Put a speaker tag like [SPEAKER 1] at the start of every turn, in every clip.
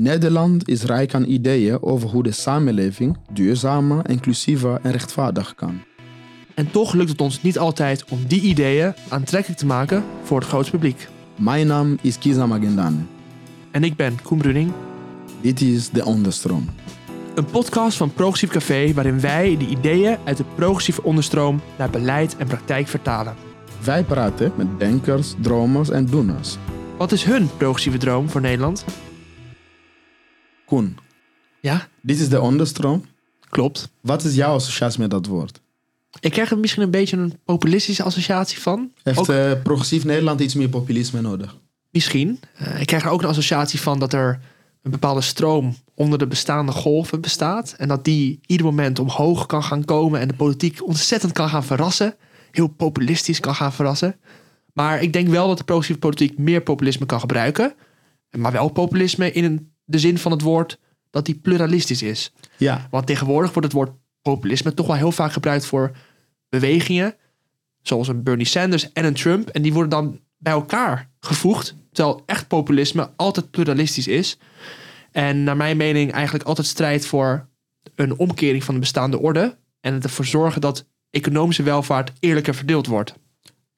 [SPEAKER 1] Nederland is rijk aan ideeën over hoe de samenleving duurzamer, inclusiever en rechtvaardig kan.
[SPEAKER 2] En toch lukt het ons niet altijd om die ideeën aantrekkelijk te maken voor het grootste publiek.
[SPEAKER 1] Mijn naam is Kiza Magendane.
[SPEAKER 2] En ik ben Koen Bruning.
[SPEAKER 1] Dit is De Onderstroom.
[SPEAKER 2] Een podcast van Progressief Café waarin wij de ideeën uit de progressieve onderstroom naar beleid en praktijk vertalen.
[SPEAKER 1] Wij praten met denkers, dromers en doeners.
[SPEAKER 2] Wat is hun progressieve droom voor Nederland?
[SPEAKER 1] Koen,
[SPEAKER 2] Ja,
[SPEAKER 1] dit is De Onderstroom.
[SPEAKER 2] klopt.
[SPEAKER 1] Wat is jouw associatie met dat woord?
[SPEAKER 2] Ik krijg er misschien een beetje een populistische associatie van.
[SPEAKER 1] Heeft
[SPEAKER 2] Ook-
[SPEAKER 1] eh, progressief Nederland iets meer populisme nodig?
[SPEAKER 2] Misschien. Eh, ik krijg er ook een associatie van dat er een bepaalde stroom onder de bestaande golven bestaat. En dat die ieder moment omhoog kan gaan komen en de politiek ontzettend kan gaan verrassen. Heel populistisch kan gaan verrassen. Maar ik denk wel dat de progressieve politiek meer populisme kan gebruiken. Maar wel populisme in een- de zin van het woord dat die pluralistisch is.
[SPEAKER 1] Ja,
[SPEAKER 2] Want tegenwoordig wordt het woord populisme toch wel heel vaak gebruikt voor bewegingen. Zoals een Bernie Sanders en een Trump. En die worden dan bij elkaar gevoegd. Terwijl echt populisme altijd pluralistisch is. En naar mijn mening eigenlijk altijd strijdt voor een omkering van de bestaande orde. En ervoor zorgen dat economische welvaart eerlijker verdeeld wordt.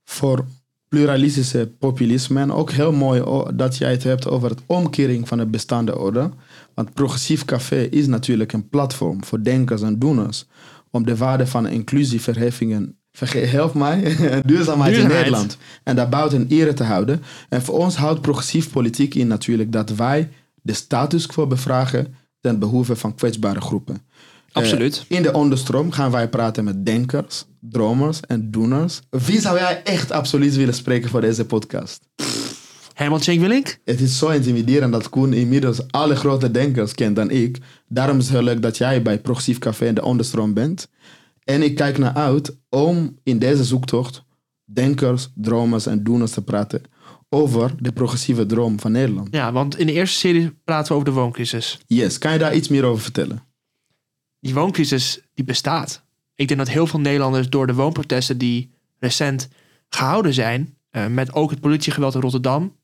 [SPEAKER 1] voor pluralistische populisme. En ook heel mooi o- dat jij het hebt over het omkering van de bestaande orde. Want Progressief Café is natuurlijk een platform voor denkers en doeners. Om de waarde van inclusie, verheffingen, verge- help mij, duurzaamheid, in. Nederland. En daarbuiten in ere te houden. En voor ons houdt progressief politiek in natuurlijk dat wij de status quo bevragen ten behoeve van kwetsbare groepen.
[SPEAKER 2] Absoluut.
[SPEAKER 1] Eh, in de onderstroom gaan wij praten met denkers, dromers en doeners. Wie zou jij echt absoluut willen spreken voor deze podcast?
[SPEAKER 2] Herman Cenk Willink?
[SPEAKER 1] Het is zo intimiderend dat Koen inmiddels alle grote denkers kent dan ik. Daarom is het heel leuk dat jij bij Progressief Café in de onderstroom bent. En ik kijk naar uit om in deze zoektocht denkers, dromers en doeners te praten over de progressieve droom van Nederland.
[SPEAKER 2] Ja, want in de eerste serie praten we over de wooncrisis.
[SPEAKER 1] Yes, kan je daar iets meer over vertellen?
[SPEAKER 2] Die wooncrisis die bestaat. Ik denk dat heel veel Nederlanders door de woonprotesten die recent gehouden zijn, eh, met ook het politiegeweld in Rotterdam,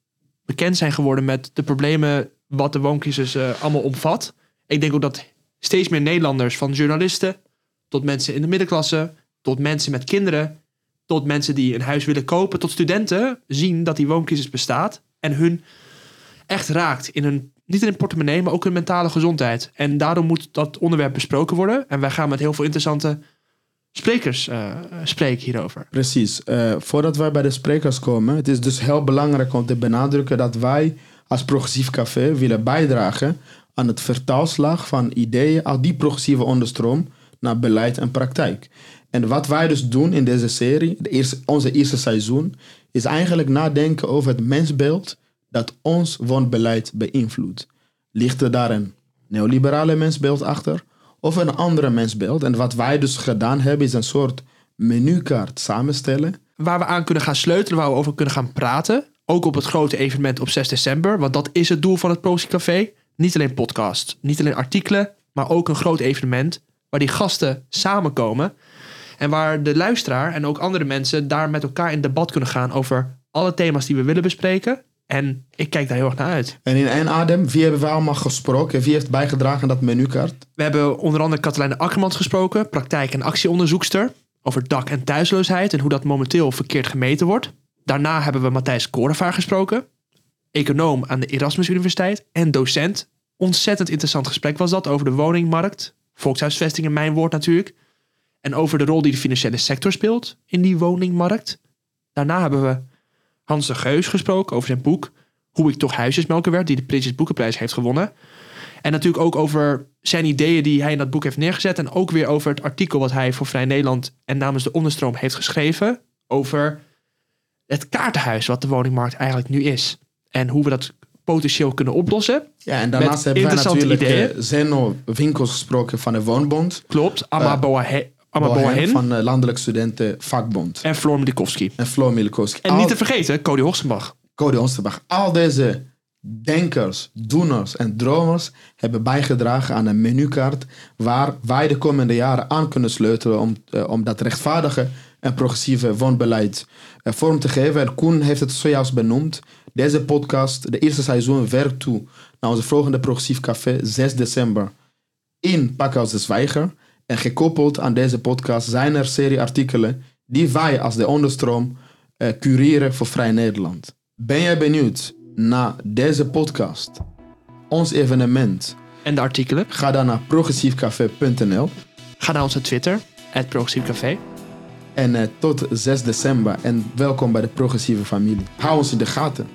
[SPEAKER 2] bekend zijn geworden met de problemen wat de wooncrisis eh, allemaal omvat. Ik denk ook dat steeds meer Nederlanders, van journalisten tot mensen in de middenklasse, tot mensen met kinderen, tot mensen die een huis willen kopen, tot studenten, zien dat die wooncrisis bestaat en hun echt raakt in hun, niet hun portemonnee, maar ook hun mentale gezondheid. En daarom moet dat onderwerp besproken worden. En wij gaan met heel veel interessante sprekers eh, spreken hierover.
[SPEAKER 1] Precies. Eh, voordat wij bij de sprekers komen, het is dus heel belangrijk om te benadrukken dat wij als Progressief Café willen bijdragen aan het vertaalslag van ideeën uit die progressieve onderstroom naar beleid en praktijk. En wat wij dus doen in deze serie, de eerste, onze eerste seizoen, is eigenlijk nadenken over het mensbeeld dat ons woonbeleid beïnvloedt. Ligt er daar een neoliberale mensbeeld achter of een andere mensbeeld? En wat wij dus gedaan hebben is een soort menukaart samenstellen.
[SPEAKER 2] Waar we aan kunnen gaan sleutelen, waar we over kunnen gaan praten. Ook op het grote evenement op 6 december. Want dat is het doel van het Prozie Café. Niet alleen podcast, niet alleen artikelen, maar ook een groot evenement. Waar die gasten samenkomen. En waar de luisteraar en ook andere mensen daar met elkaar in debat kunnen gaan over alle thema's die we willen bespreken. En ik kijk daar heel erg naar uit.
[SPEAKER 1] En in één adem, wie hebben we allemaal gesproken? Wie heeft bijgedragen aan dat menukaart?
[SPEAKER 2] We hebben onder andere Katelijne Akkermans gesproken, praktijk- en actieonderzoekster, over dak- en thuisloosheid en hoe dat momenteel verkeerd gemeten wordt. Daarna hebben we Matthijs Korevaar gesproken, econoom aan de Erasmus Universiteit en docent. Ontzettend interessant gesprek was dat over de woningmarkt, volkshuisvesting in mijn woord natuurlijk, en over de rol die de financiële sector speelt in die woningmarkt. Daarna hebben we Hans de Geus gesproken over zijn boek Hoe ik toch huisjesmelker werd, die de Prinsjes Boekenprijs heeft gewonnen. En natuurlijk ook over zijn ideeën die hij in dat boek heeft neergezet. En ook weer over het artikel wat hij voor Vrij Nederland en namens de onderstroom heeft geschreven. Over het kaartenhuis wat de woningmarkt eigenlijk nu is. En hoe we dat potentieel kunnen oplossen.
[SPEAKER 1] Ja, en daarnaast hebben wij
[SPEAKER 2] interessante
[SPEAKER 1] natuurlijk
[SPEAKER 2] ideeën.
[SPEAKER 1] eh, Zeno Winkels gesproken van de Woonbond.
[SPEAKER 2] Klopt, Amma
[SPEAKER 1] Eh,
[SPEAKER 2] Boahe- Amma
[SPEAKER 1] Bohen
[SPEAKER 2] Boahin
[SPEAKER 1] van de Landelijk Studenten Vakbond.
[SPEAKER 2] en Floor Milikowski.
[SPEAKER 1] En Flo Milikowski.
[SPEAKER 2] En
[SPEAKER 1] Al-
[SPEAKER 2] niet te vergeten, Cody Hossenbach.
[SPEAKER 1] Cody Onsterbach. Al deze denkers, doeners en dromers hebben bijgedragen aan een menukaart waar wij de komende jaren aan kunnen sleutelen om, eh, om dat rechtvaardige en progressieve woonbeleid eh, vorm te geven. En Koen heeft het zojuist benoemd. Deze podcast, de eerste seizoen, werkt toe naar onze volgende Progressief Café 6 december in Pakhuis de Zwijger. En gekoppeld aan deze podcast zijn er serie artikelen die wij als de onderstroom eh, cureren voor Vrij Nederland. Ben jij benieuwd naar deze podcast, ons evenement?
[SPEAKER 2] En de artikelen?
[SPEAKER 1] Ga dan naar progressiefcafé.nl
[SPEAKER 2] Ga naar onze Twitter, het Progressief Café.
[SPEAKER 1] en eh, tot 6 december en welkom bij de progressieve familie. Hou ons in de gaten.